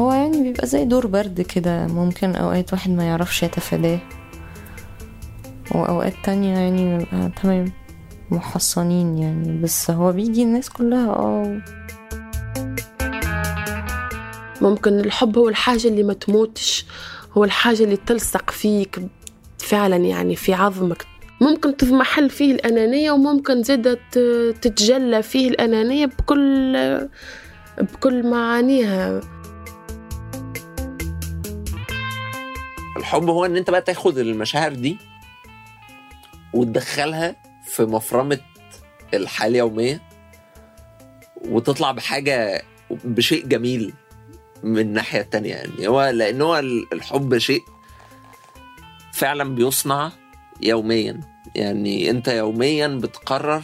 هو يعني بيبقى زي دور برد كده ممكن أوقات واحد ما يعرفش يتفاداه. وأوقات تانية يعني تمام محصنين يعني بس هو بيجي الناس كلها آه. ممكن الحب هو الحاجة اللي ما تموتش هو الحاجة اللي تلصق فيك فعلا يعني في عظمك. ممكن تضمحل فيه الأنانية وممكن زادة تتجلى فيه الأنانية بكل بكل معانيها. الحب هو إن أنت بقى تاخد المشاعر دي وتدخلها في مفرمة الحياة اليومية وتطلع بحاجة بشيء جميل من الناحية التانية يعني. هو لأن هو الحب شيء فعلا بيصنع يوميا. يعني أنت يوميا بتقرر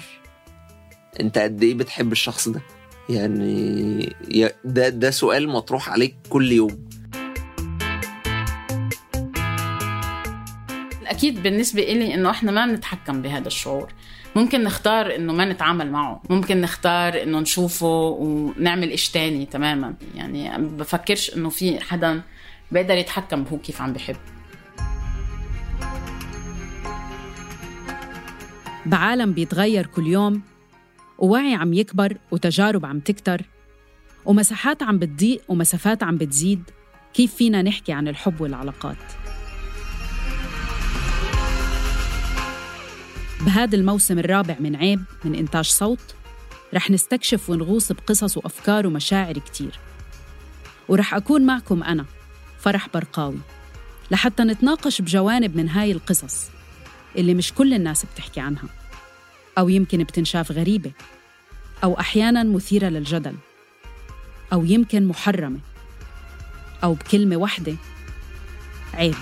أنت قد إيه بتحب الشخص ده. يعني ده ده سؤال مطروح عليك كل يوم. أكيد بالنسبة إلي إنه إحنا ما بنتحكم بهذا الشعور. ممكن نختار إنه ما نتعامل معه. ممكن نختار إنه نشوفه ونعمل إشي تاني تماما. يعني بفكرش إنه في حدا بيقدر يتحكم هو كيف عم بحب. بعالم بيتغير كل يوم ووعي عم يكبر وتجارب عم تكتر ومساحات عم بتضيق ومسافات عم بتزيد. كيف فينا نحكي عن الحب والعلاقات؟ بهذا الموسم الرابع من عيب من إنتاج صوت رح نستكشف ونغوص بقصص وأفكار ومشاعر كتير. ورح أكون معكم أنا فرح برقاوي. لحتى نتناقش بجوانب من هاي القصص اللي مش كل الناس بتحكي عنها أو يمكن بتنشاف غريبة أو أحياناً مثيرة للجدل أو يمكن محرمة أو بكلمة واحدة عيب.